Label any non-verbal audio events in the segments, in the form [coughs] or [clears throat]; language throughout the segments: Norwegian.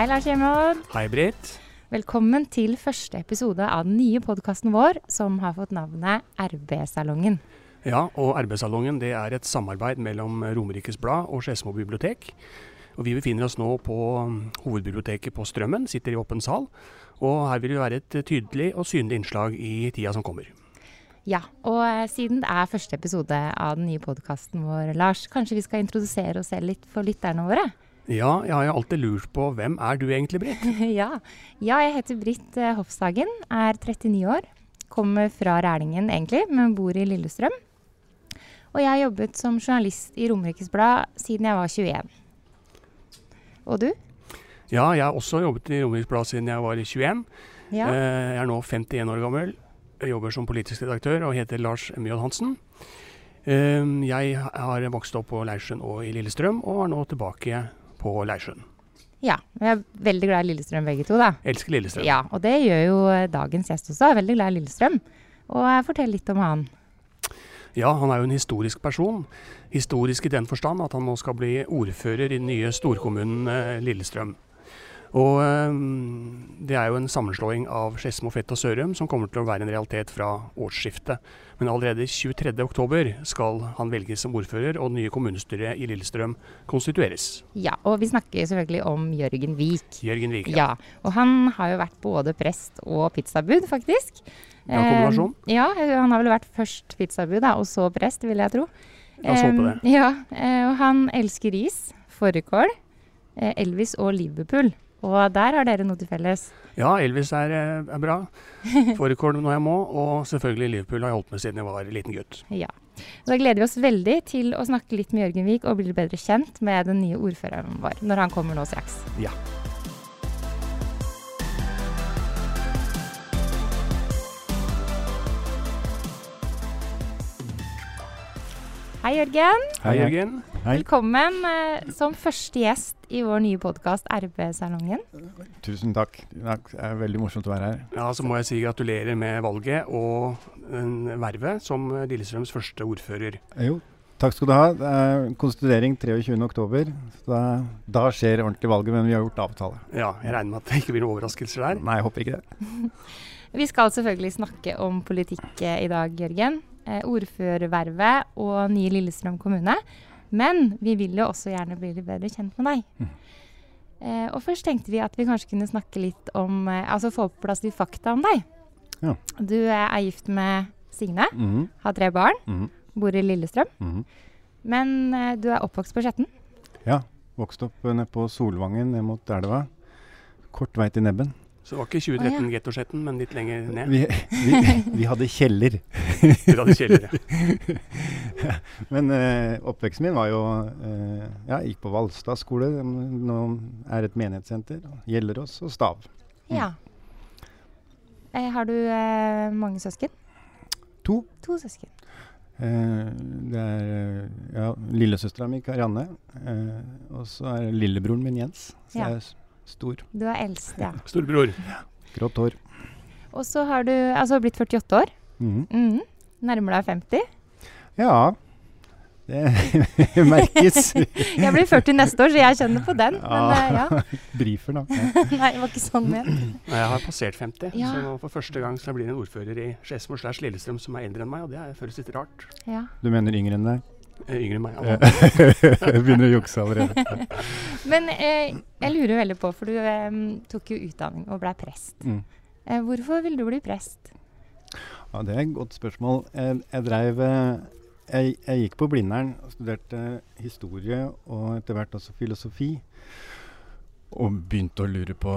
Hei, Lars Hjemmeodd. Hei, Britt. Velkommen til første episode av den nye podkasten vår, som har fått navnet RB-salongen. Ja, og Arbeidssalongen det er et samarbeid mellom Romerikes Blad og Skedsmo bibliotek. Og vi befinner oss nå på mm, hovedbiblioteket på Strømmen, sitter i åpen sal. Og her vil det være et tydelig og synlig innslag i tida som kommer. Ja, og eh, siden det er første episode av den nye podkasten vår, Lars, kanskje vi skal introdusere oss selv litt for lytterne våre? Ja, jeg har jo alltid lurt på hvem er du egentlig, Britt? [laughs] ja. ja, jeg heter Britt eh, Hofshagen, er 39 år. Kommer fra Rælingen egentlig, men bor i Lillestrøm. Og jeg har jobbet som journalist i Romerikes Blad siden jeg var 21. Og du? Ja, jeg har også jobbet i Romerikes Blad siden jeg var 21. Ja. Eh, Jeg er nå 51 år gammel. Jeg jobber som politisk redaktør og heter Lars Mjød Hansen. Eh, Jeg har vokst opp på Leirsund og i Lillestrøm, og er nå tilbake på Leirsjøen. ja. Vi er veldig glad i Lillestrøm begge to, da. Elsker Lillestrøm. Ja, og det gjør jo eh, dagens gjest også. Er veldig glad i Lillestrøm. Og eh, fortell litt om han. Ja, han er jo en historisk person. Historisk i den forstand at han nå skal bli ordfører i den nye storkommunen eh, Lillestrøm. Og eh, det er jo en sammenslåing av Skedsmo, Fett og Sørum som kommer til å være en realitet fra årsskiftet. Men allerede 23.10 skal han velges som ordfører, og det nye kommunestyret i Lillestrøm konstitueres. Ja, og vi snakker selvfølgelig om Jørgen Vik. Jørgen Vik. Ja, ja og han har jo vært både prest og pizzabud, faktisk. Ja, kombinasjon. Eh, ja, han har vel vært først pizzabud, da, og så prest, vil jeg tro. La oss håpe det. Eh, ja, eh, og han elsker ris, fårikål, Elvis og Liverpool. Og der har dere noe til felles. Ja, Elvis er, eh, er bra. [laughs] Fårikål når jeg må, og selvfølgelig Liverpool har jeg holdt med siden jeg var liten gutt. Ja. Da gleder vi oss veldig til å snakke litt med Jørgen Vik og bli bedre kjent med den nye ordføreren vår, når han kommer nå straks. Ja. Hei, Jørgen. Hei, Jørgen. Velkommen eh, som første gjest i vår nye podkast RB-salongen. Tusen takk. Det er veldig morsomt å være her. Ja, Så må jeg si gratulerer med valget og vervet som Lillestrøms første ordfører. Jo, takk skal du ha. Det er konstituering 23.10. Da, da skjer ordentlig valget, men vi har gjort avtale. Ja, Jeg regner med at det ikke blir noen overraskelser der. Nei, jeg håper ikke det. [laughs] Vi skal selvfølgelig snakke om politikk eh, i dag, Jørgen. Eh, ordførervervet og nye Lillestrøm kommune. Men vi vil jo også gjerne bli litt bedre kjent med deg. Eh, og først tenkte vi at vi kanskje kunne snakke litt om eh, Altså få på plass litt fakta om deg. Ja. Du eh, er gift med Signe, Mhm, har tre barn, mhm, bor i Lillestrøm. mhm. Men eh, du er oppvokst på Skjetten. Ja. Vokste opp eh, nede på Solvangen ned mot elva. Kort vei til Nebben. Så det var ikke 2013 Gettosjetten, men litt lenger ned. Vi, vi, vi hadde kjeller. Dere hadde kjeller, ja. [laughs] Men eh, oppveksten min var jo eh, Ja, jeg gikk på Valstad skole, nå er et menighetssenter. Gjellerås og Stav. Mm. Ja. Eh, har du eh, mange søsken? To. To søsken. Eh, det er eh, ja, lillesøstera mi Karianne. Eh, og så er lillebroren min Jens. Så Ja. jeg er stor. Du er eldst, ja. [laughs] Storbror. Grått hår. Og så har du altså blitt 48 år. Mm. Mm. Nærmer deg 50. Ja. Det [laughs] merkes. [laughs] Jeg blir 40 neste år, så jeg kjenner på den. Men eh, ja. Brifer, da. Nei, det var ikke sånn ment. Jeg har passert 50, Ja. så nå for første gang så blir det en ordfører i Skedsmo slash Lillestrøm som er eldre enn meg, og det føles litt rart. Ja. Du mener yngre enn deg? Eh, Yngre enn meg. [laughs] Jeg Begynner å jukse allerede. [laughs] Men eh, jeg lurer veldig på, for du eh, tok jo utdanning og ble prest. Mm. Eh, hvorfor ville du bli prest? Ja, Det er et godt spørsmål. Jeg, jeg drev eh, jeg, jeg gikk på Blindern og studerte historie og etter hvert også filosofi. og begynte å lure på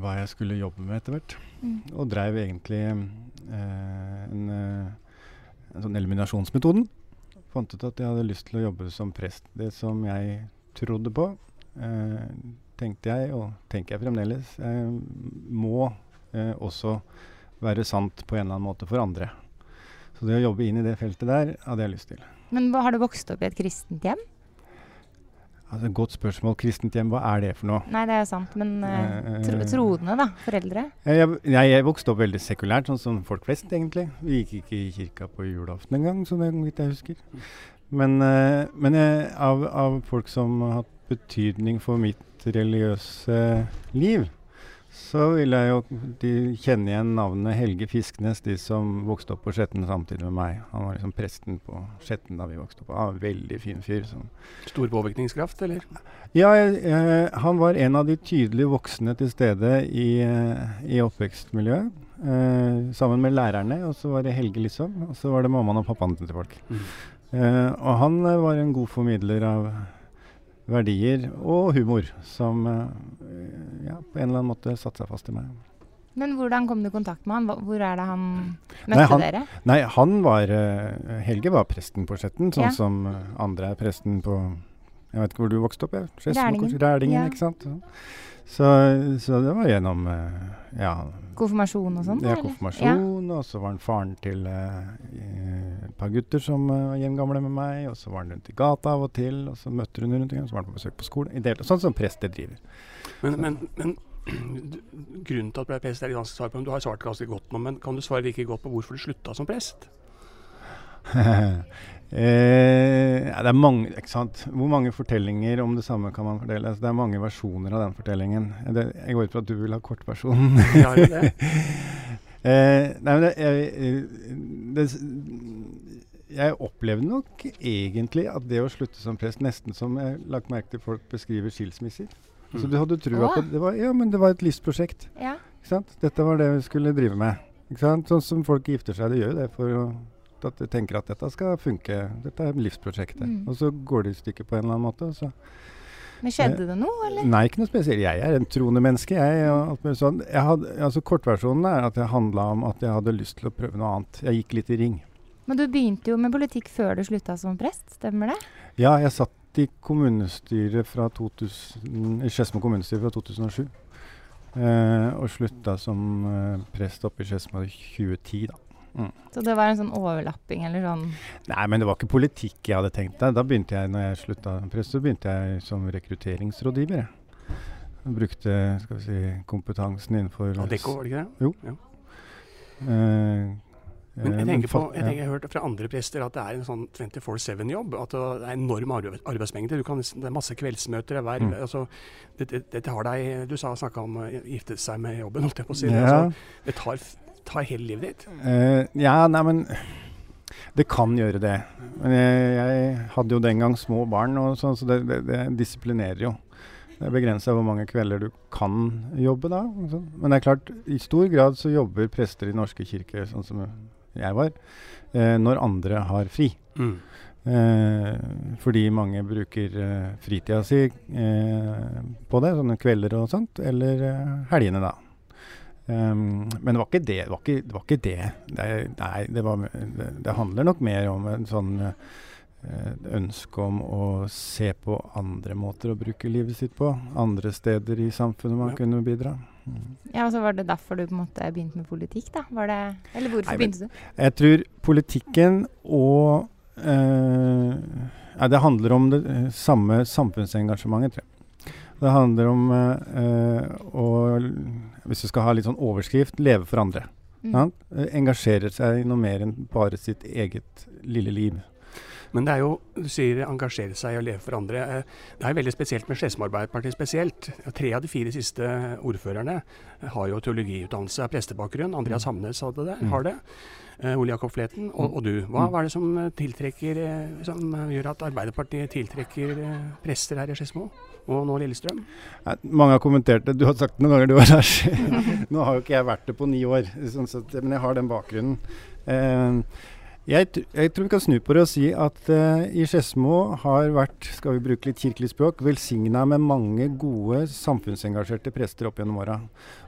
hva jeg skulle jobbe med etter hvert. Mm. Og dreiv egentlig eh, en, eh, en sånn eliminasjonsmetoden. Fant ut at jeg hadde lyst til å jobbe som prest. Det som jeg trodde på, eh, tenkte jeg, og tenker jeg fremdeles, eh, må eh, også være sant på en eller annen måte for andre. Så det å jobbe inn i det feltet der hadde jeg lyst til. Men hva, har du vokst opp i et kristent hjem? Altså, Godt spørsmål. Kristent hjem, hva er det for noe? Nei, det er jo sant, men uh, tro, Eh, troende, da. Foreldre. Jeg, jeg, jeg, jeg vokste opp veldig sekulært, sånn som folk flest, egentlig. Vi gikk ikke i kirka på julaften engang, så vidt jeg husker. Men, uh, men uh, av, av folk som har hatt betydning for mitt religiøse liv, så vil jeg jo de kjenne igjen navnet Helge Fisknes, de som vokste opp på Skjetten samtidig med meg. Han var liksom presten på Skjetten da vi vokste opp. En veldig fin fyr. Sånn. Stor påvirkningskraft, eller? ja, eh, han var en av de tydelige voksne til stede i, eh, i oppvekstmiljøet. Eh, sammen med lærerne, og så var det Helge, liksom. Og så var det mammaen og pappaen til folk. Mm. Eh, og han eh, var en god formidler av verdier og humor, som eh, ja, på en eller annen måte satte seg fast i meg. Men hvordan kom du i kontakt med han? Hvor er det han møtte Nei, han- dere? Nei, han var eh, Helge var presten på Skjetten, sånn Ja. som andre er presten på Jeg vet ikke hvor du vokste opp? Jeg. Rælingen. Rælingen, Ja. ikke sant? Så, så det var gjennom eh, ja, Konfirmasjon og sånn? ja, konfirmasjon. konfirmasjon, og så var han faren til eh, et par gutter som eh, var jevngamle med meg, og så var han rundt i gata av og til, og så møtte hun rundt igjen. så var han på besøk på skolen. I det, sånn som prester driver. Men, men, men [clears throat] grunnen til at du ble prest, er ganske svar på. Men du har svart ganske godt nå. Men kan du svare like godt på hvorfor du slutta som prest? [laughs] eh, det er mange, ikke sant? Hvor mange fortellinger om det samme kan man fordele? Altså, det er mange versjoner av den fortellingen. Det, jeg går ut fra at du vil ha kortversjonen. [laughs] Ja, det det? [laughs] eh, nei, men det, jeg, det, jeg opplevde nok egentlig at det å slutte som prest nesten som jeg lagt merke til folk beskriver skilsmisser. Så du hadde trua på det var, Ja, men det var et livsprosjekt. Ja. Ikke sant? Dette var det vi skulle drive med. Ikke sant? Sånn som folk gifter seg, Det gjør jo det for å, at du tenker at dette skal funke. Dette er livsprosjektet. Mm. Og så går det i stykker på en eller annen måte. Så. Men skjedde det noe, eller? Nei, ikke noe spesielt. Jeg er en troende menneske. Jeg, og sånn. altså Kortversjonen er at det handla om at jeg hadde lyst til å prøve noe annet. Jeg gikk litt i ring. Men du begynte jo med politikk før du slutta som prest, stemmer det? Ja, jeg satt i kommunestyret fra 2000, i Skedsmo kommunestyre fra 2007. Eh, og slutta som eh, prest oppe i Skedsmo i 2010, da. Så det var en sånn overlapping eller sånn Nei, men det var ikke politikk jeg hadde tenkt deg. Da begynte jeg, når jeg slutta press, så begynte jeg som rekrutteringsrådgiver. jeg. Brukte skal vi si, kompetansen innenfor Adecco, var det ikke det? Jo. Eh, Men eh, jeg tenker, på, jeg, tenker, jeg har hørt fra andre prester at det er en sånn 24-7-jobb. At det er enorm arbeidsmengde. Du kan, det er masse kveldsmøter. Er hver, Mm. altså, det, det, det tar deg Du sa snakka om å gifte seg med jobben, holdt jeg på å si. Ja. Altså, det tar, tar hele livet ditt. Uh, ja, nei, men det kan gjøre det. Men jeg, jeg hadde jo den gang små barn, og sånn, så det, det, det disiplinerer jo. Det er begrensa hvor mange kvelder du kan jobbe da. sånn. Men det er klart, i stor grad så jobber prester i norske kirker, sånn som jeg var, eh, når andre har fri. Mm. Eh, fordi mange bruker eh, fritida si eh, på det, sånne kvelder og sånt, eller eh, helgene, da. Um, men det var ikke det. Det var ikke det. Var ikke det. det nei, det, var, det, det handler nok mer om en sånn eh, ønske om å se på andre måter å bruke livet sitt på. Andre steder i samfunnet man Ja. kunne bidra. Mm. Ja, og så var det derfor du på en måte begynte med politikk, da? Var det Eller hvorfor Nei, begynte du? Jeg tror politikken og eh, ja, Det handler om det eh, samme samfunnsengasjementet, tror jeg. Det handler om eh, å, hvis du skal ha litt sånn overskrift, leve for andre. Mm. sant? Eh, Engasjere seg i noe mer enn bare sitt eget lille liv. Men det er jo, du sier engasjere seg og leve for andre. Eh, Det er jo veldig spesielt med Skedsmo Arbeiderparti spesielt. Tre av de fire siste ordførerne har jo teologiutdannelse, av prestebakgrunn. Andreas Hamnes hadde det, Mm. har det. Eh, Ole Jakob Fleten og, og du. Hva, Mm. hva er det som eh, eh, som eh, gjør at Arbeiderpartiet tiltrekker eh, prester her i Skedsmo? Og nå Lillestrøm? Mange har kommentert det. Du har sagt det noen ganger, du var her. [laughs] Nå har jo ikke jeg vært det på ni år, sånn sett, men jeg har den bakgrunnen. Eh, Jeg, jeg, tror vi kan snu på det og si at uh, i Skedsmo har vært, skal vi bruke litt kirkelig språk, velsigna med mange gode samfunnsengasjerte prester opp gjennom åra.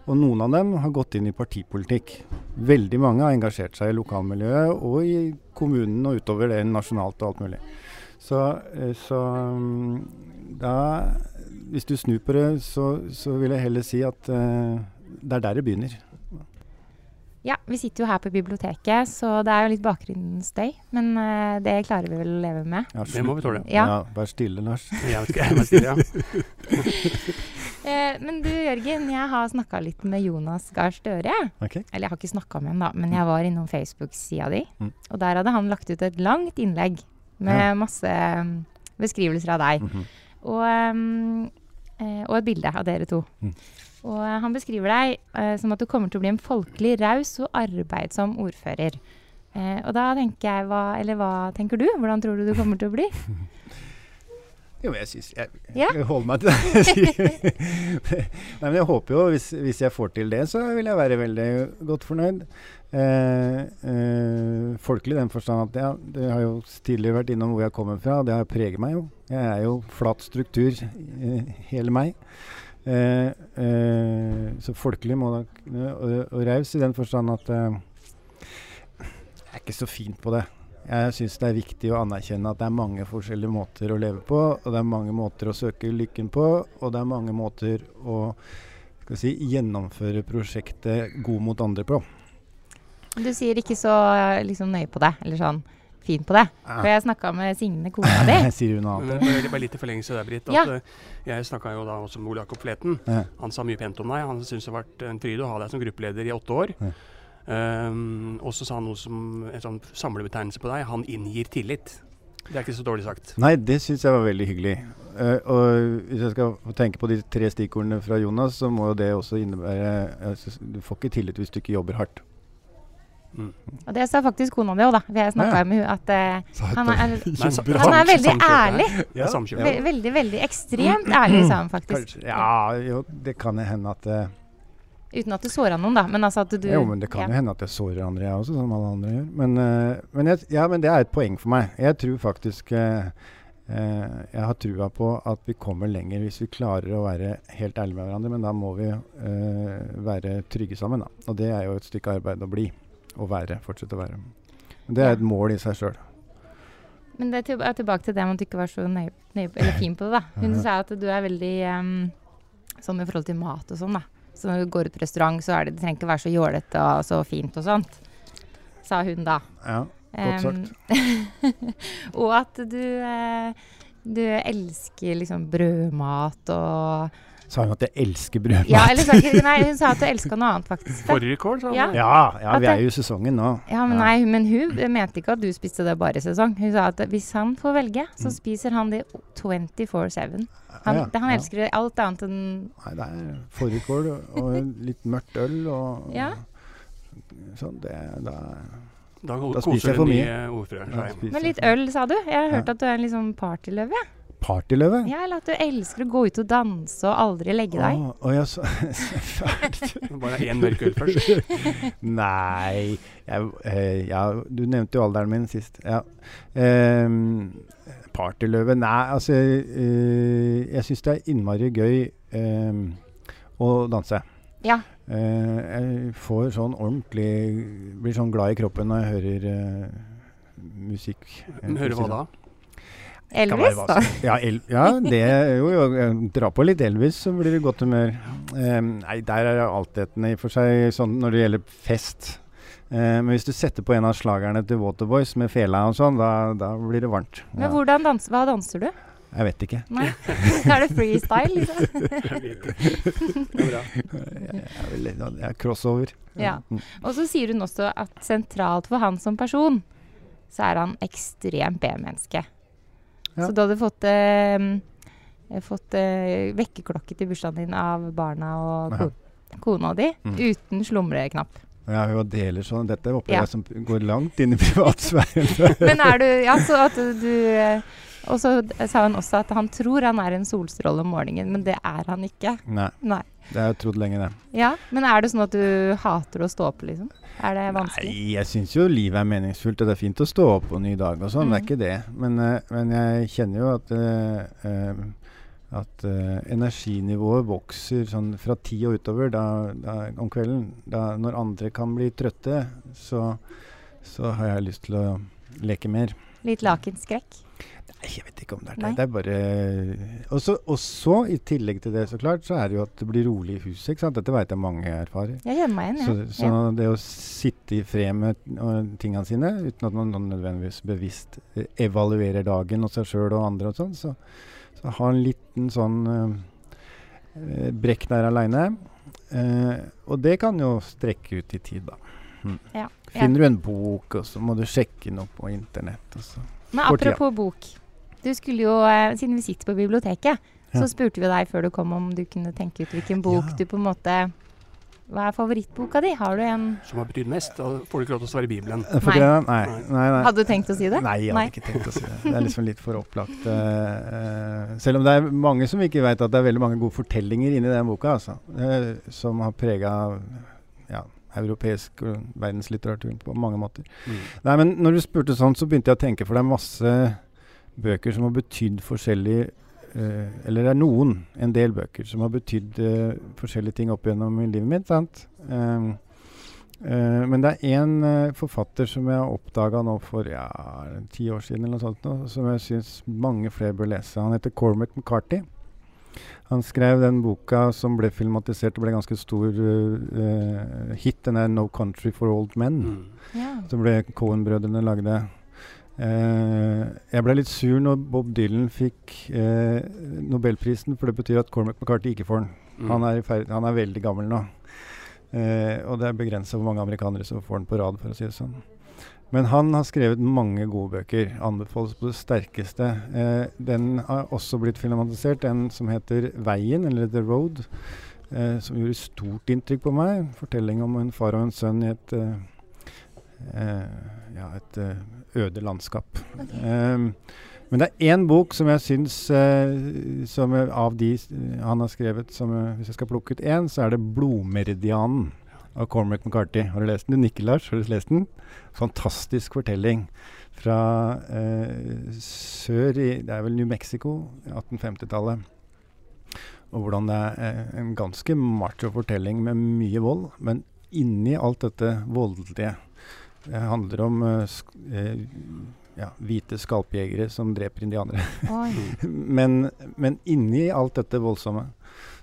Og noen av dem har gått inn i partipolitikk. Veldig mange har engasjert seg i lokalmiljøet og i kommunen og utover det nasjonalt og alt mulig. Så, uh, så um, da Hvis du snur på det, så, så, vil jeg heller si at uh, det er der det begynner. Ja, vi sitter jo her på biblioteket, så det er jo litt bakgrunnsstøy. Men uh, det klarer vi vel å leve med. Ja, det må vi tåle. Ja. ja vær stille, Lars. [laughs] jeg være stille, ja. uh, [laughs] men du Jørgen, jeg har snakka litt med Jonas Gahr Støre. Okay. Eller jeg har ikke snakka med ham, da, men jeg var innom Facebook-sida di. Mm. Og der hadde han lagt ut et langt innlegg med ja. masse um, beskrivelser av deg. Mm -hmm. Og, um, uh, og, et bilde av dere to. Mm. Og uh, han beskriver deg uh, som at du kommer til å bli en folkelig, raus og arbeidsom ordfører. Uh, og da tenker jeg hva Eller hva tenker du? Hvordan tror du du kommer til å bli? [laughs] Jo, jeg syns jeg, jeg, jeg holder meg til det. [laughs] Nei, men jeg håper jo, hvis, hvis, jeg får til det, så vil jeg være veldig godt fornøyd. Eh, eh, folkelig i den forstand at ja, det har jo tidligere vært innom hvor jeg kommer fra, det har preget meg jo. Jeg er jo flat struktur, eh, hele meg. Eh, eh, så folkelig må da, og, og raus i den forstand at eh, jeg er ikke så fint på det. Jeg syns det er viktig å anerkjenne at det er mange forskjellige måter å leve på, og det er mange måter å søke lykken på, og det er mange måter å si, gjennomføre prosjektet god mot andre på. Du sier ikke så liksom, nøye på det, eller sånn fin på det. For jeg snakka med Signe, kona di. [laughs] Sier hun noe annet? Det bare litt i forlengelse der, Britt. Ja. Eh, jeg snakka jo da også med Ole Jakob Fleten. Ja. Han sa mye pent om deg. Han syntes det har vært en fryd å ha deg som gruppeleder i åtte år. Ja. Um, og så sa han noe som en sånn samlebetegnelse på deg. Han inngir tillit. Det er ikke så dårlig sagt. Nei, det syns jeg var veldig hyggelig. Uh, og hvis jeg skal tenke på de tre stikkordene fra Jonas, så må jo det også innebære altså, Du får ikke tillit hvis du ikke jobber hardt. Mm. Og det sa faktisk kona di òg, da. For jeg snakka ja. med henne at uh, han, er, [laughs] han, er, veldig ærlig. Ja. Ve veldig, veldig ekstremt ærlig, sa han faktisk. Kanskje, ja, jo, det kan hende at uh, Uten at du såra noen, da. Men altså at du Jo, men det kan ja. jo hende at jeg sårer andre, jeg også, som alle andre gjør. Men, uh, men, jeg, ja, men det er et poeng for meg. Jeg tror faktisk jeg har trua på at vi kommer lenger hvis vi klarer å være helt ærlige med hverandre. Men da må vi være trygge sammen, da. Og det er jo et stykke arbeid å bli å være. Fortsette å være. Det er et mål i seg sjøl. Men det er tilbake til det med at du ikke var så nøye, nøye eller fin på det. da. Hun sa at du er veldig um, sånn i forhold til mat og sånn. da. Så når du går ut på restaurant, så er det, det trenger ikke være så jålete og så fint og sånt. Sa hun da. Ja, godt sagt. Um, [laughs] og at du, uh, du elsker liksom brødmat og Sa hun at jeg elsker brødmat? Ja, eller sa ikke, nei, hun sa at du elska noe annet, faktisk. Fårikål, sa hun. Ja, ja, ja vi er jo i sesongen nå. Ja, men, nei, men hun mente ikke at du spiste det bare i sesong. Hun sa at hvis han får velge, så mm. spiser han det 24-7. Han, ja, han elsker det alt annet enn Nei, det er fårikål og litt mørkt øl og ja. sånn. Det, da, da, da spiser jeg for mye. Men litt øl, sa du? Jeg har hørt at du er en liksom partyløve. Partyløve? Ja, eller at du elsker å gå ut og danse og aldri legge deg. Å, å ja, så [laughs] Bare én mørk øl først? [laughs] Nei jeg, eh, ja, Du nevnte jo alderen min sist. Ja. Eh, partyløve Nei, altså eh, Jeg syns det er innmari gøy eh, å danse. Ja. Eh, jeg får sånn ordentlig Blir sånn glad i kroppen når jeg hører eh, musikk. Hører hva da? Elvis, da? Ja, el ja, det jo, jo, Dra på litt Elvis, så blir det godt humør. Um, nei, der er altetene i og for seg sånn når det gjelder fest. Uh, men hvis du setter på en av slagerne til Waterboys med fela og sånn, da, da, blir det varmt. Men hvordan dans hva danser du? Jeg vet ikke. Nei. [laughs] er det freestyle, liksom? jeg vet ikke. det. er bra. Jeg, jeg er crossover. Ja. Og så sier hun også at sentralt for han som person, så er han ekstremt B-menneske. Så du hadde fått, eh, fått eh, vekkerklokke til bursdagen din av barna og ko kona di mm. uten slumreknapp. Ja, hun deler sånn. Dette håper ja. jeg som går langt inn i privatsfæren. [laughs] Men er du Ja, så at du Og så sa han også at han tror han er en solstråle om morgenen, men det er han ikke. Nei. Nei. Det har jeg trodd lenge, det. Ja, Men er det sånn at du hater å stå opp, liksom? Er det vanskelig? Nei, jeg syns jo livet er meningsfullt, og det er fint å stå opp på en ny dag og sånn. Det er Mm. ikke det. Men, eh, men jeg kjenner jo at uh, at uh, energinivået vokser sånn fra ti og utover da, da, om kvelden. Da, når andre kan bli trøtte, så, så har jeg lyst til å leke mer. Litt lakenskrekk? Nei, jeg vet ikke om det er Nei. det. Er bare Og så, i tillegg til det, så klart, så er det jo at det blir rolig i huset. ikke sant? Dette veit jeg mange erfarer. Jeg gjør meg igjen, ja. så ja. det å sitte i fred med tingene sine, uten at man nødvendigvis bevisst eh, evaluerer dagen og seg sjøl og andre og sånn, så, så ha en liten sånn eh, brekk der aleine. og det kan jo strekke ut i tid, da. Mm. Ja, ja. Finner du en bok, og så må du sjekke den opp på internett. Og så. Men apropos bok. Du skulle jo, eh, Siden vi sitter på biblioteket, Ja. så spurte vi deg før du kom om du kunne tenke ut hvilken bok Ja. du på en måte Hva er favorittboka di? Har du en Som har betydd mest. Da får du ikke lov til å svare Bibelen. Eh, Nei. det? Nei, nei, nei. Hadde du tenkt å si det? Nei, jeg hadde ikke tenkt å si det. Det er liksom litt for opplagt. Uh, eh, selv om det er mange som ikke vet at det er veldig mange gode fortellinger inni den boka, altså, uh, som har prega ja, europeisk og verdenslitteratur på mange måter. Mm. Nei, men når du spurte sånn, så begynte jeg å tenke, for det er masse bøker som har betydd forskjellig eh, Eller det er noen, en del bøker, som har betydd eh, forskjellige ting opp gjennom i livet mitt. sant? Um, eh, men det er én eh, forfatter som jeg oppdaga nå for ja, ti år siden, eller noe sånt, nå, som jeg syns mange flere bør lese. Han heter Cormac McCarthy. Han skrev den boka som ble filmatisert og ble ganske stor eh, hit. Den er 'No Country for Old Men'. Mm. yeah. Som ble Cohen-brødrene lagde. Eh, jeg ble litt sur når Bob Dylan fikk eh, Nobelprisen, for det betyr at Cormac McCarthy ikke får den. Mm. Han, er ferdig, han er veldig gammel nå. Eh, og det er begrensa hvor mange amerikanere som får den på rad, for å si det sånn. Men han har skrevet mange gode bøker. Anbefales på det sterkeste. Eh, den har også blitt filmatisert, en som heter 'Veien', eller 'The Road', eh, som gjorde stort inntrykk på meg. Fortelling om en far og en sønn i et eh, ja, et øde landskap. Um, men det er én bok som jeg syns uh, som av de han har skrevet som uh, Hvis jeg skal plukke ut én, så er det 'Blodmeridianen' av Cormac McCarthy. Har du lest den? Du nikker, Lars. Har du lest den? Fantastisk fortelling fra uh, sør i Det er vel New Mexico, 1850-tallet. Og hvordan det er eh, en ganske macho fortelling med mye vold. Men inni alt dette voldelige det handler om eh, sk eh, ja, hvite skalpjegere som dreper indianere. [laughs] Men, men inni alt dette voldsomme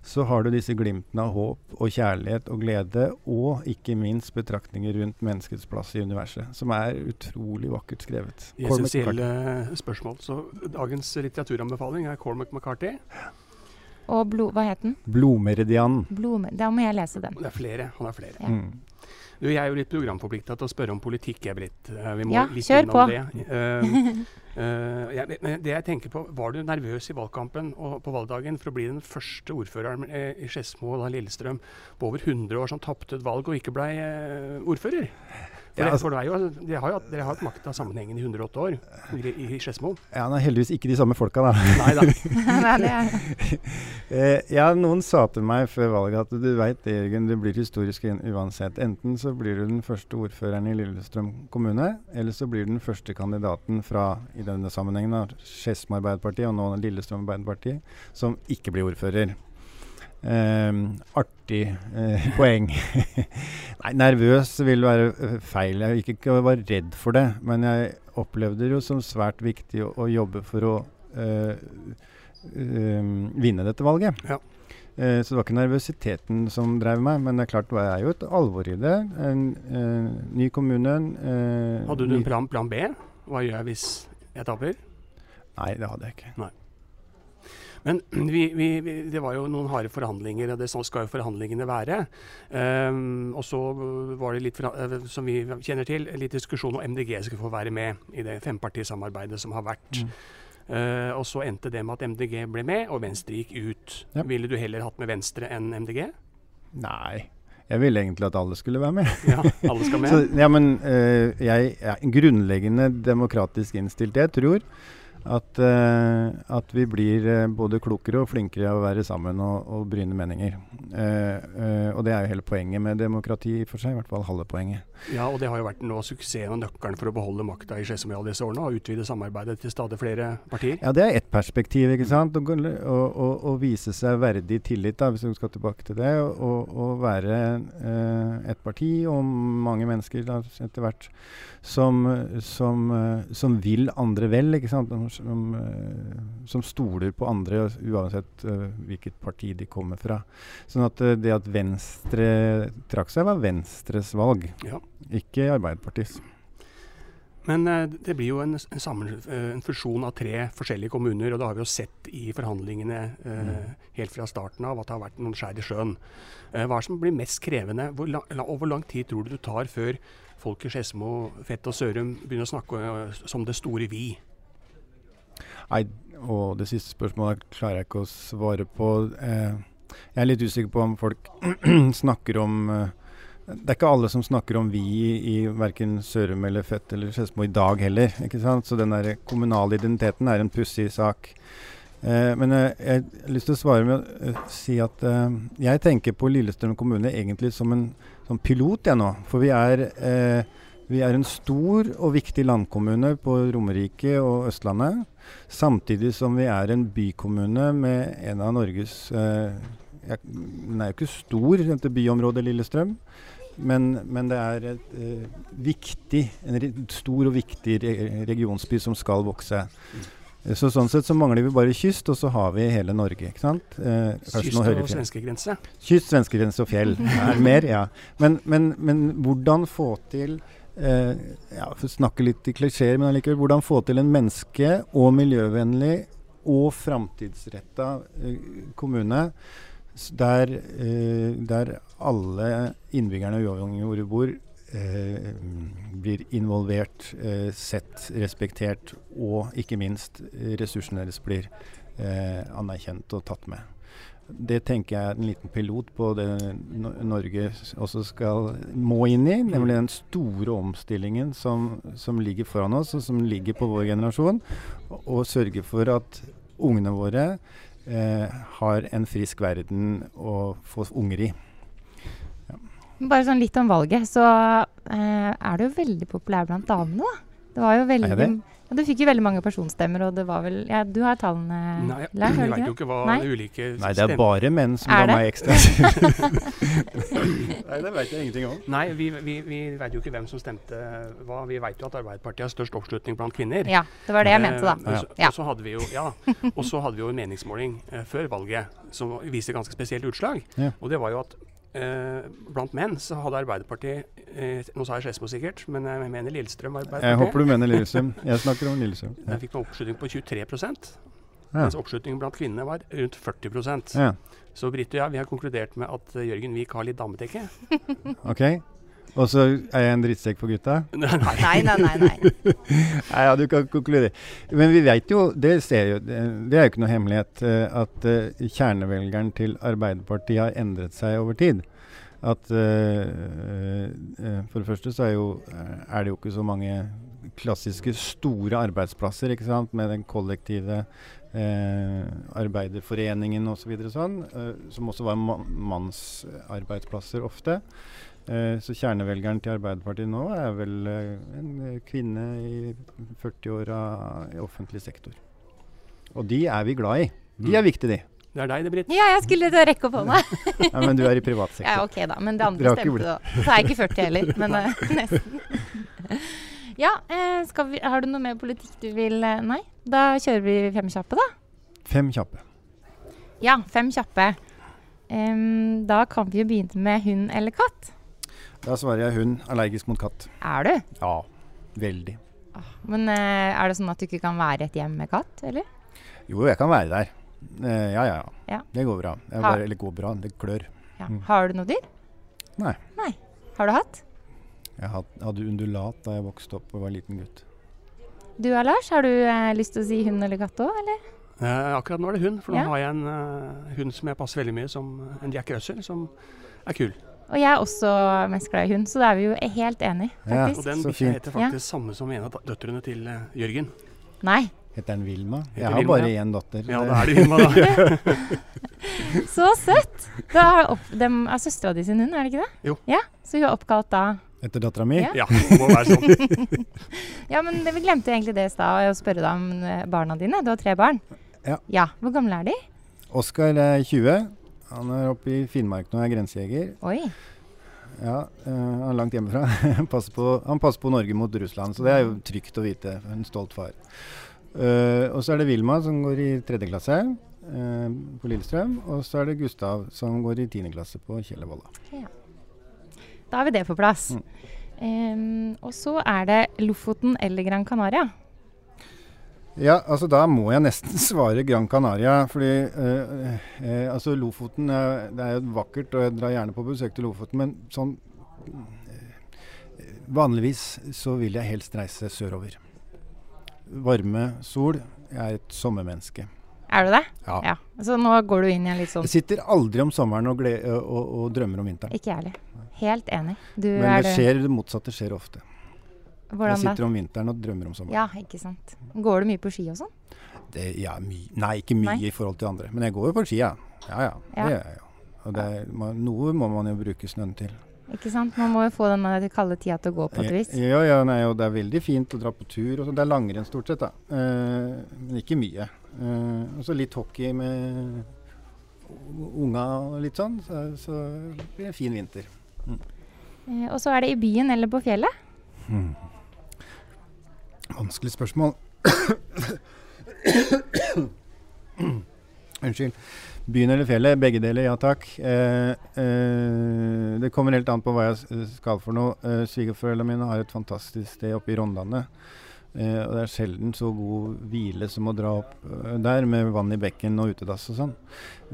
så har du disse glimtene av håp og kjærlighet og glede, og ikke minst betraktninger rundt menneskets plass i universet, som er utrolig vakkert skrevet. McCarthy. Essensielle spørsmål. Så dagens litteraturanbefaling er Cormac McCarthy. Og blod, hva het den? Blodmeridianen. Blod, da må jeg lese den. Det er flere. Han er flere. Ja. Mm. Du, jeg er jo litt programforplikta til å spørre om politikk, jeg, Britt. Eh, vi må Ja, litt kjør på. Det. Uh, [laughs] uh, jeg, det jeg tenker på, Var du nervøs i valgkampen og på valgdagen for å bli den første ordføreren i Skedsmo og Lillestrøm på over 100 år som tapte et valg og ikke ble uh, ordfører? For, Ja, altså- for det er jo, dere har jo, hatt- dere har hatt makta sammenhengende i 108 år i, i Skedsmo. Ja, det er heldigvis ikke de samme folka, da. Nei da. [laughs] Eh, ja, noen sa til meg før valget at du veit det, Jørgen, det blir historisk uansett. Enten så blir du den første ordføreren i Lillestrøm kommune, eller så blir du den første kandidaten fra, i denne sammenhengen, Skedsmo Arbeiderparti og nå Lillestrøm Arbeiderparti, som ikke blir ordfører. Ehm, artig eh, [laughs] poeng. Nei, nervøs vil være eh, feil. Jeg gikk ikke var redd for det, men jeg opplevde det jo som svært viktig å, å jobbe for å eh, um, vinne dette valget. Ja. Eh, så det var ikke nervøsiteten som drev meg, men det er klart det er jo et alvor i det. En ny kommune. eh, Hadde du en plan, plan B? Hva gjør jeg hvis jeg taper? Nei, det hadde jeg ikke. Men [clears throat] vi, vi, det var jo noen harde forhandlinger, og det sånn skal jo forhandlingene være. Um, og så var det litt, eh, som vi kjenner til, litt diskusjon om MDG skulle få være med i det fempartisamarbeidet som har vært. Mm. Uh, og så endte det med at MDG ble med, og Venstre gikk ut. Ja. Ville du heller hatt med Venstre enn MDG? Nei. Jeg ville egentlig at alle skulle være med. [laughs] Ja, alle skal [laughs] med. Så, ja, men uh, jeg er grunnleggende demokratisk innstilt. Jeg tror At, uh, at vi blir eh, både klokere og flinkere av å være sammen og, og bryne meninger. Uh, og det er jo hele poenget med demokrati i for seg, i hvert fall halve poenget. Ja, og det har jo vært nå suksessen og nøkkelen for å beholde makta i Skedsmo i alle disse årene, og utvide samarbeidet til stadig flere partier. Ja, det er ett perspektiv, ikke sant. Å, vise seg verdig tillit, da, hvis vi skal tilbake til det. Å være eh, et parti og mange mennesker da, etter hvert som, som, som, vil andre vel, ikke sant. Som, eh, som stoler på andre uansett uh, hvilket parti de kommer fra. Sånn at uh, det at Venstre trakk seg, var Venstres valg, ja. ikke Arbeiderpartiets. Men det blir jo en, en, sammen, en, fusjon av tre forskjellige kommuner, og det har vi jo sett i forhandlingene mm. helt fra starten av at det har vært noen skjær i sjøen. hva er det som blir mest krevende? Hvor, la, hvor lang tid tror du det tar før folk i Skedsmo, Fett og Sørum begynner å snakke som det store vi? Nei, og det siste spørsmålet klarer jeg ikke å svare på. Eh, jeg er litt usikker på om folk [clears throat] snakker om eh, Det er ikke alle som snakker om vi i, i verken Sørum eller Fett eller Skedsmo i dag heller. ikke sant? Så den der kommunale identiteten er en pussig sak. Eh, men jeg, har lyst til å svare med å si at jeg tenker på Lillestrøm kommune egentlig som en som pilot jeg nå. For vi er vi er en stor og viktig landkommune på Romerike og Østlandet. Samtidig som vi er en bykommune med en av Norges eh, Den er jo ikke stor, dette byområdet Lillestrøm. Men, men det er et, eh, viktig, en stor og viktig re regionsby som skal vokse. Så Sånn sett så mangler vi bare kyst, og så har vi hele Norge. ikke sant? Eh, kyst og svenskegrense? Kyst, svenskegrense og fjell. [laughs] er mer, ja. Men, men, men hvordan få til eh, ja, snakke litt i klisjeer, men allikevel hvordan få til en menneske- og miljøvennlig og framtidsretta eh, kommune der, eh, der, alle innbyggerne uavhengig av hvor de bor, eh, blir involvert, eh, sett, respektert, og ikke minst ressursene deres blir eh, anerkjent og tatt med. Det tenker jeg er en liten pilot på det Norge også skal, må inn i. Nemlig den store omstillingen som, som ligger foran oss, og som ligger på vår generasjon. Og sørge for at ungene våre eh, har en frisk verden å få unger i. Ja. Bare sånn litt om valget. Så eh, er du jo veldig populær blant damene, da. Det var jo veldig... Jeg det? Du fikk jo veldig mange personstemmer, og det var vel ja, Du har tallene Nei, Lars, jeg vet jo ikke hva Nei? ulike Nei, det er bare menn som ga meg ekstra. [laughs] Nei, det vet jeg ingenting om. Nei, vi, vi, vi vet jo ikke hvem som stemte hva. Vi vet jo at Arbeiderpartiet har størst oppslutning blant kvinner. Ja, det var det jeg mente, da. Eh, ja. Og så hadde vi jo ja, og så hadde vi jo en meningsmåling eh, før valget som viste ganske spesielt utslag. Ja. Og det var jo at Eh, blant menn så hadde Arbeiderpartiet eh, Nå sa jeg Skedsmo sikkert, men jeg mener Lillestrøm Arbeiderpartiet. Jeg håper du mener Lillestrøm. Jeg snakker om Lillestrøm. [laughs] Ja. Den fikk en oppslutning på 23 ja. mens oppslutningen blant kvinnene var rundt 40 ja. Så Britt og jeg vi har konkludert med at Jørgen Vik har litt dametekke. [laughs] ok. Og så er jeg en drittsekk for gutta? [laughs] nei, nei, nei. nei, nei. [laughs] nei ja, du kan konkludere. Men vi vet jo, det, jo, det, det er jo ikke noe hemmelighet, uh, at uh, kjernevelgeren til Arbeiderpartiet har endret seg over tid. At uh, For det første så er, jo, er, det jo ikke så mange klassiske store arbeidsplasser ikke sant? med den kollektive arbeiderforeningen osv. Så sånn, som også var man mannsarbeidsplasser ofte. Eh, så kjernevelgeren til Arbeiderpartiet nå er vel eh, en eh, kvinne i 40-åra i offentlig sektor. Og de er vi glad i. De er mm. viktige, de. Det er deg det, Britt. Ja, jeg skulle til å rekke opp hånda. [laughs] ja, men du er i privat sektor. Ja, ok da. Men det andre stemte da. Så er jeg ikke 40 heller, men uh, [laughs] nesten. ja, vi, har du noe mer politikk du vil Nei? Da kjører vi fem kjappe, da. Fem kjappe. Ja, fem kjappe. Um, da kan vi jo begynne med hund eller katt. Da svarer jeg hund. Allergisk mot katt. Er du? Ja. Veldig. Ah, men uh, er det sånn at du ikke kan være i et hjem med katt, eller? Jo, jeg kan være der. Uh, ja, ja, ja. Det går bra. Det bare, eller går bra. Det klør. Ja. Mm. Har du noe dyr? Nei. Nei. Har du hatt? Jeg hadde undulat da jeg vokste opp og var liten gutt. Du da, Lars, har du eh, lyst til å si hund eller katt òg, eller? akkurat nå er det hund, for nå ja. har jeg en hund som jeg passer veldig mye som en Jack Russell, som er kul. Og jeg er også mest glad i hund, så da er vi jo helt enige, faktisk. Ja, og den bikkja heter faktisk ja. samme som en av døtrene til uh, Jørgen. Nei. Heter den Vilma? Heter Jeg har Vilma, bare ja. én datter. Ja, da er det Vilma, da. [laughs] Så søtt! Da er, opp, dem er søstera di sin hund, er det ikke det? Jo. Ja, Så hun er oppkalt da Etter dattera mi? Ja. Ja, det må være sånn. [laughs] Ja, men det, vi glemte egentlig det i stad, å spørre deg om eh, barna dine. Du har tre barn. Ja. Hvor gamle er de? Oskar er 20. Han er oppe i Finnmark nå, er grensejeger. Oi. Ja, eh, han er langt hjemmefra. [laughs] Han passer, på, han passer på Norge mot Russland, så det er jo trygt å vite. En stolt far. Uh, og så er det Vilma som går i tredje klasse uh, på Lillestrøm. Og så er det Gustav som går i tiende klasse på Kjellervolla. Da har vi det på plass. Mm. Um, og så er det Lofoten eller Gran Canaria. Ja, altså da må jeg nesten [laughs] svare Gran Canaria. Fordi eh, eh, altså Lofoten er, det er jo vakkert, og jeg drar gjerne på besøk til Lofoten. Men sånn eh, Vanligvis så vil jeg helst reise sørover. Varme, sol. Jeg er et sommermenneske. Er du det? Ja. Så nå går du inn i en litt sånn Jeg sitter aldri om sommeren og, og, og, drømmer om vinteren. Ikke jeg heller. Helt enig. Du Men det det. skjer det motsatte skjer ofte. Hvordan jeg sitter om vinteren og drømmer om sommeren. Ja, ikke sant. Går du mye på ski og sånn? Det, ja, Nei, ikke mye Nei. i forhold til andre. Men jeg går jo på ski, ja. Ja ja, Ja. det gjør jeg jo. Og det man, noe må man jo bruke snøen til. Ikke sant? Man må jo få den kalde tida til å gå på et vis. Ja, ja, nei, og det er veldig fint å dra på tur. Og så, det er langrenn stort sett, da. Eh, men ikke mye. Eh, og så litt hockey med unga og litt sånn. Så, så blir det en fin vinter. Eh, og så er det i byen eller på fjellet. Vanskelig spørsmål. [coughs] Unnskyld. Byen eller fjellet? Begge deler, ja takk. Eh, eh, det kommer helt an på hva jeg skal for noe. Eh, Svigerforeldrene mine har et fantastisk sted oppe i Rondane. Eh, og det er sjelden så god hvile som å dra opp eh, der med vann i bekken og utedass og sånn.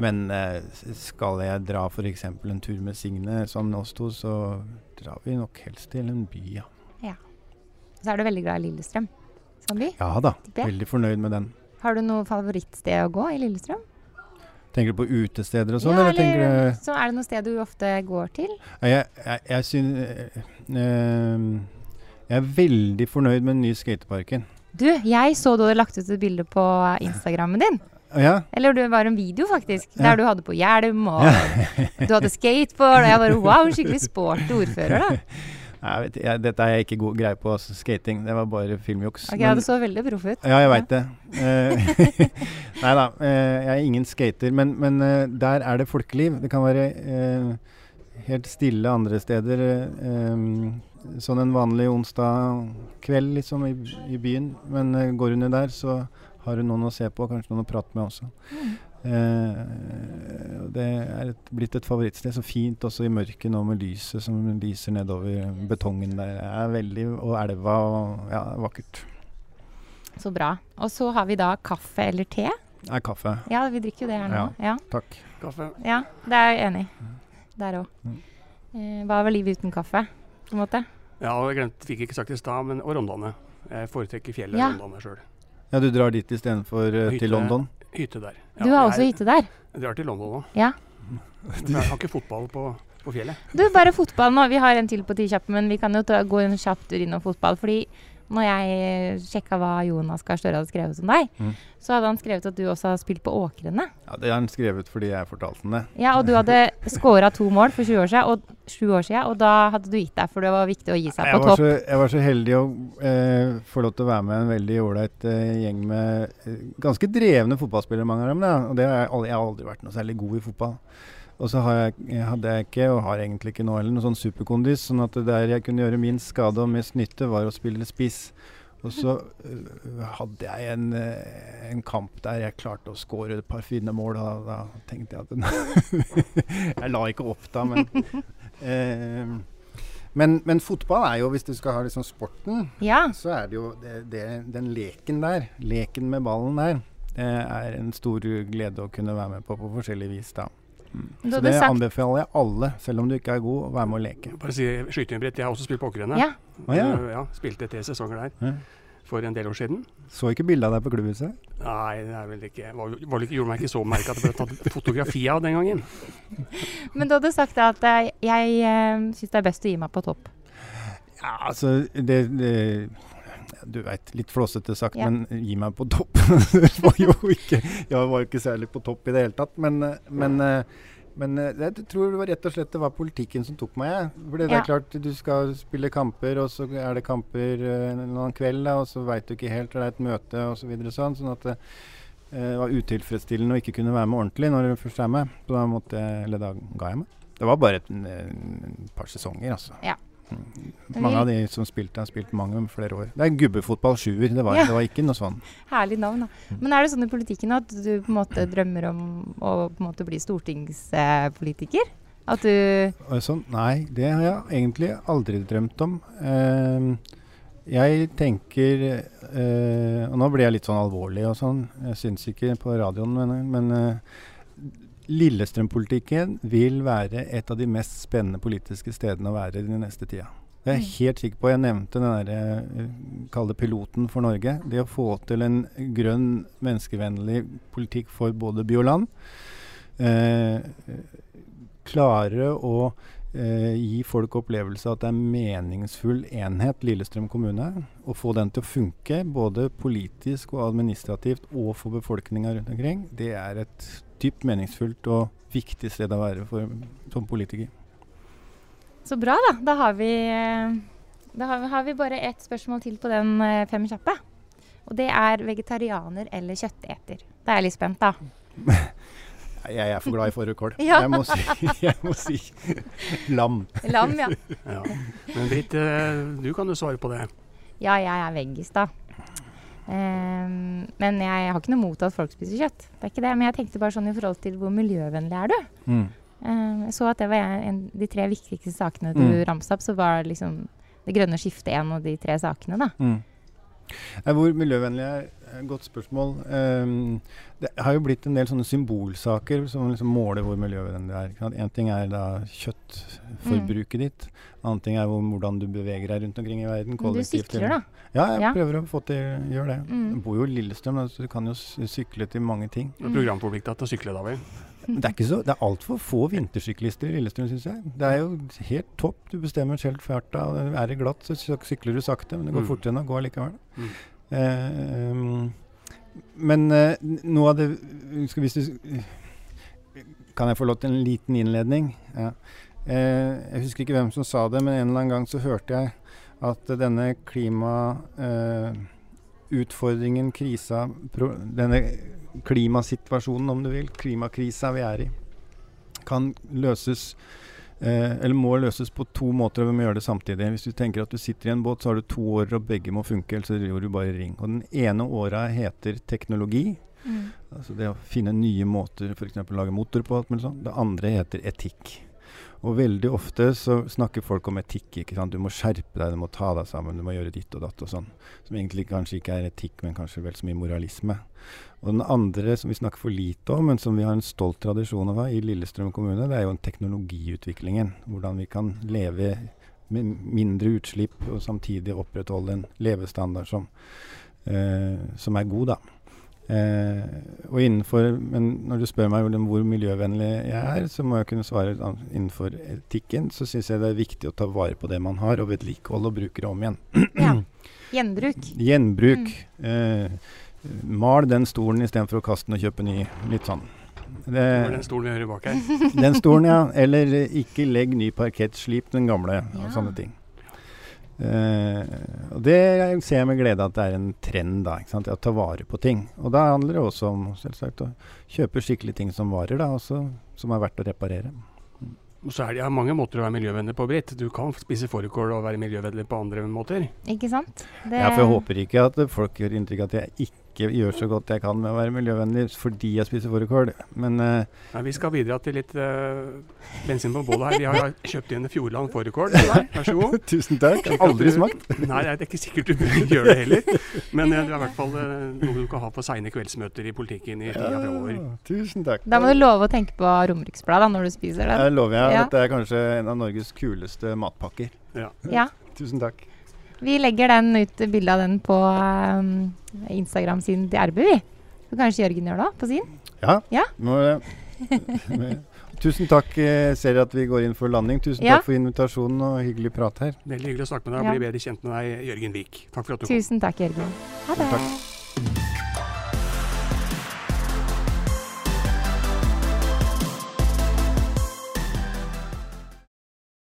Men eh, skal jeg dra f.eks. en tur med Signe, sånn oss to, så drar vi nok helst til en by, ja. Så er du veldig glad i Lillestrøm som by. Ja da. Veldig fornøyd med den. Har du noe favorittsted å gå i Lillestrøm? Tenker du på utesteder og sånn, ja, eller eller du så er det noe sted du ofte går til? Jeg, jeg, jeg syns eh, eh, Jeg er veldig fornøyd med den nye skateparken. Du, jeg så du hadde lagt ut et bilde på Instagrammen din. Ja, Eller det var en video, faktisk. Ja. Der du hadde på hjelm, og du hadde skateboard. Og jeg bare wow, skikkelig sporty ordfører, da. [laughs] jeg vet, jeg, dette er jeg ikke god greie på, altså, skating. Det var bare filmjuks. Ok, Men- ja, Det så veldig proff ut. Ja, jeg veit det. Eh, [laughs] Nei da, eh, jeg er ingen skater. Men, men eh, der er det folkeliv. Det kan være eh, helt stille andre steder. eh, sånn en vanlig onsdag kveld liksom i, i byen. Men går du ned der, så har du noen å se på, kanskje noen å prate med også. Eh, det er et, blitt et favorittsted. Så fint også i mørket nå med lyset som lyser nedover betongen der. Det er veldig, og elva og ja, vakkert. Så bra. Og så har vi da kaffe eller te. Det er kaffe. Ja, vi drikker jo det her nå. Ja, Takk. Kaffe. ja det er jeg enig i. Der òg. Mm. Eh, hva var livet uten kaffe, på en måte? Ja, og jeg glemte, fikk ikke sagt det i stad, men og Rondane. Jeg foretrekker fjellet Ja. Rondane sjøl. Ja, du drar dit istedenfor uh, Hytte. til London? Hytte der. Du har også hytte der. Jeg drar til London òg. Ja. [laughs] Jeg har ikke fotball på, på fjellet. Du, bare fotball nå. Vi har en til på ti kjappe, men vi kan jo ta, gå en kjapp tur innom fotball. Fordi når jeg sjekka hva Jonas Gahr Støre hadde skrevet om deg, Mm. så hadde han skrevet at du også har spilt på Åkrene. Ja, Det har han skrevet fordi jeg fortalte ham det. Ja, og du hadde [laughs] skåra to mål for sju år siden, og, år siden, og da hadde du gitt deg, for det var viktig å gi seg Jeg på topp. så, jeg var så heldig å eh, få lov til å være med en veldig ålreit eh, gjeng med eh, ganske drevne fotballspillere, mange av dem. Da. Og det har jeg, jeg har aldri vært noe særlig god i fotball. Og så har jeg, hadde jeg ikke, og har egentlig ikke nå heller, noe sånn superkondis. Sånn at det der jeg kunne gjøre minst skade og mest nytte, var å spille spiss. Og så øh, hadde jeg en, øh, en kamp der jeg klarte å skåre et par fine mål. Da, da tenkte jeg at [laughs] Jeg la ikke opp da, men [laughs] eh, men, men fotball er jo, hvis du skal ha liksom sporten, Ja. så er det jo det, det, den leken der, leken med ballen der, det er en stor glede å kunne være med på på forskjellig vis. da. Mm. Så det sagt- anbefaler jeg alle, selv om du ikke er god, å være med å leke. Bare si skytebrett. Jeg har også spilt Åkrene. Ja. Ah, ja. Eh, ja, spilte tre sesonger der Ja. for en del år siden. Så ikke bilde av deg på klubbhuset? Nei, det er vel ikke var, var ikke, Gjorde meg ikke så merka at det ble tatt fotografi av den gangen. [laughs] Men du hadde sagt at jeg, jeg uh, syns det er best å gi meg på topp. Ja, altså det, det du veit, litt flåsete sagt, Ja. men gi meg på topp. [laughs] det var jo ikke, jeg var ikke særlig på topp i det hele tatt. Men, eh, men, eh, men eh, jeg tror det var rett og slett det var politikken som tok meg. For det Ja. er klart, du skal spille kamper, og så er det kamper noen en annen kveld, da, og så veit du ikke helt, og det er et møte osv. Så videre, sånn, sånn at det eh, var utilfredsstillende å ikke kunne være med ordentlig når du først er med. Så da måtte jeg, eller da ga jeg meg. Det var bare et en par sesonger, altså. Ja. Mm. Mange av de som spilte, har spilt mange flere år. Det er gubbefotball sjuer. Det var, Ja. det var ikke noe sånn. Herlig navn, da. Men er det sånn i politikken at du på en måte drømmer om å på en måte bli stortingspolitiker? At du Og sånn. Nei, det har jeg egentlig aldri drømt om. Uh, jeg tenker eh, Og nå blir jeg litt sånn alvorlig og sånn. Jeg syns ikke på radioen, men, men eh, Lillestrøm-politikken vil være et av de mest spennende politiske stedene å være i den neste tida. Det er jeg helt sikker på. Jeg nevnte den derre eh, kall det piloten for Norge. Det å få til en grønn, menneskevennlig politikk for både by og land. Eh, klare å eh, gi folk opplevelse av at det er meningsfull enhet, Lillestrøm kommune. Og få den til å funke både politisk og administrativt og for befolkninga rundt omkring. Det er et dypt meningsfullt og viktig sted å være for, som politiker. Så bra, da. Da har vi, eh, da har, har vi bare ett spørsmål til på den eh, fem kjappe. Og det er vegetarianer eller kjøtteter. Da er jeg litt spent, da. [laughs] Jeg er for glad i fårikål. [laughs] Ja. Jeg, må si- [laughs] jeg må si lam. Lam, ja. Ja. Men Britt, eh, du kan jo svare på det. Ja, jeg er veggis, da. Ehm, men jeg har ikke noe mot at folk spiser kjøtt. Det er ikke det. Men jeg tenkte bare sånn i forhold til hvor miljøvennlig er du? Mm. Um, jeg så at det var en, en, de tre viktigste sakene du Mm. ramsa opp. Så var liksom det grønne skiftet en av de tre sakene, da. Mm. Eh, Hvor miljøvennlig er godt spørsmål. Um, det har jo blitt en del sånne symbolsaker som liksom måler hvor miljøvennlig det er. Én? En ting er da kjøttforbruket ditt. Annen ting er hvor, hvordan du beveger deg rundt omkring i verden. Men du sykler, da. Ja, jeg Ja. prøver å få til gjøre det. Mm. Jeg bor jo i Lillestrøm, så du kan jo sykle til mange ting. Mm. programforplikta til å sykle, Det er ikke så, det er altfor få vintersyklister i Lillestrøm, syns jeg. Det er jo helt topp. Du bestemmer selv farta. Er det glatt, så syk- sykler du sakte, men det går Mm. fortere enn å gå likevel. Mm. Eh, um, men eh, noe av det skal, Hvis du Kan jeg få lov til en liten innledning? Ja. Eh, jeg husker ikke hvem som sa det, men en eller annen gang så hørte jeg at denne klimautfordringen, krisa Denne klimasituasjonen, om du vil, klimakrisa vi er i, kan løses eh, eller må løses på to måter, og vi må gjøre det samtidig. Hvis du tenker at du sitter i en båt, så har du to årer, og begge må funke, ellers så driver du bare ring. Og den ene åra heter teknologi. Mm. Altså det å finne nye måter f.eks. lage motor på. sånt. Det andre heter etikk. Og veldig ofte så snakker folk om etikk. ikke sant? Du må skjerpe deg, du må ta deg sammen, du må gjøre ditt og datt og sånn. Som egentlig kanskje ikke er etikk, men kanskje vel så mye moralisme. Og den andre som vi snakker for lite om, men som vi har en stolt tradisjon av i Lillestrøm kommune, det er jo teknologiutviklingen. Hvordan vi kan leve med mindre utslipp og samtidig opprettholde en levestandard som, eh, som er god, da. Eh, og innenfor, men når du spør meg om hvor miljøvennlig jeg er, så må jeg kunne svare innenfor etikken. Så syns jeg det er viktig å ta vare på det man har, og vedlikeholde og bruke det om igjen. Ja. [clears throat] Gjenbruk. Gjenbruk. Eh, mal den stolen istedenfor å kaste den og kjøpe ny. Litt sånn. Det var den stolen vi hører bak her. den stolen, ja. Eller ikke legg ny parkett, slip den gamle, og sånne ting. Eh, og det ser jeg med glede at det er en trend, da. Ikke sant? Å ta vare på ting. Og da handler det også om selvsagt å kjøpe skikkelige ting som varer, da, også, som er verdt å reparere. Og så er det ja, mange måter å være miljøvennlig på, Britt. Du kan spise fårikål og være miljøvennlig på andre måter. Ikke sant? Det, Ja, for jeg håper ikke at folk gjør inntrykk av at jeg ikke gjør så godt jeg kan med å være miljøvennlig fordi jeg spiser fårikål. Men uh, Nei, vi skal bidra til litt uh, bensin på bålet her. Vi har [laughs] kjøpt inn Fjordland fårikål. til deg. Vær så god. [laughs] tusen takk. Aldri smakt. [laughs] Nei, det er ikke sikkert du bør gjøre det heller. Men uh, det er i hvert fall noe du kan ha på seine kveldsmøter i politikken i tida fremover. Ja, tusen takk. Da må du love å tenke på Romeriksbladet når du spiser den. Det lover jeg Ja. at det er kanskje en av Norges kuleste matpakker. Ja. Tusen takk. Vi legger den ut, bilde av den på um, Instagram-siden til RB, vi. Så kanskje Jørgen gjør det på sin? Ja. Ja. Må, [laughs] tusen takk. Jeg ser at vi går inn for landing. Tusen Ja. takk for invitasjonen og hyggelig prat her. Veldig hyggelig å snakke med deg og Ja. bli bedre kjent med deg, Jørgen Vik. Takk for at du kom. Tusen takk, Jørgen. Ha det. Takk.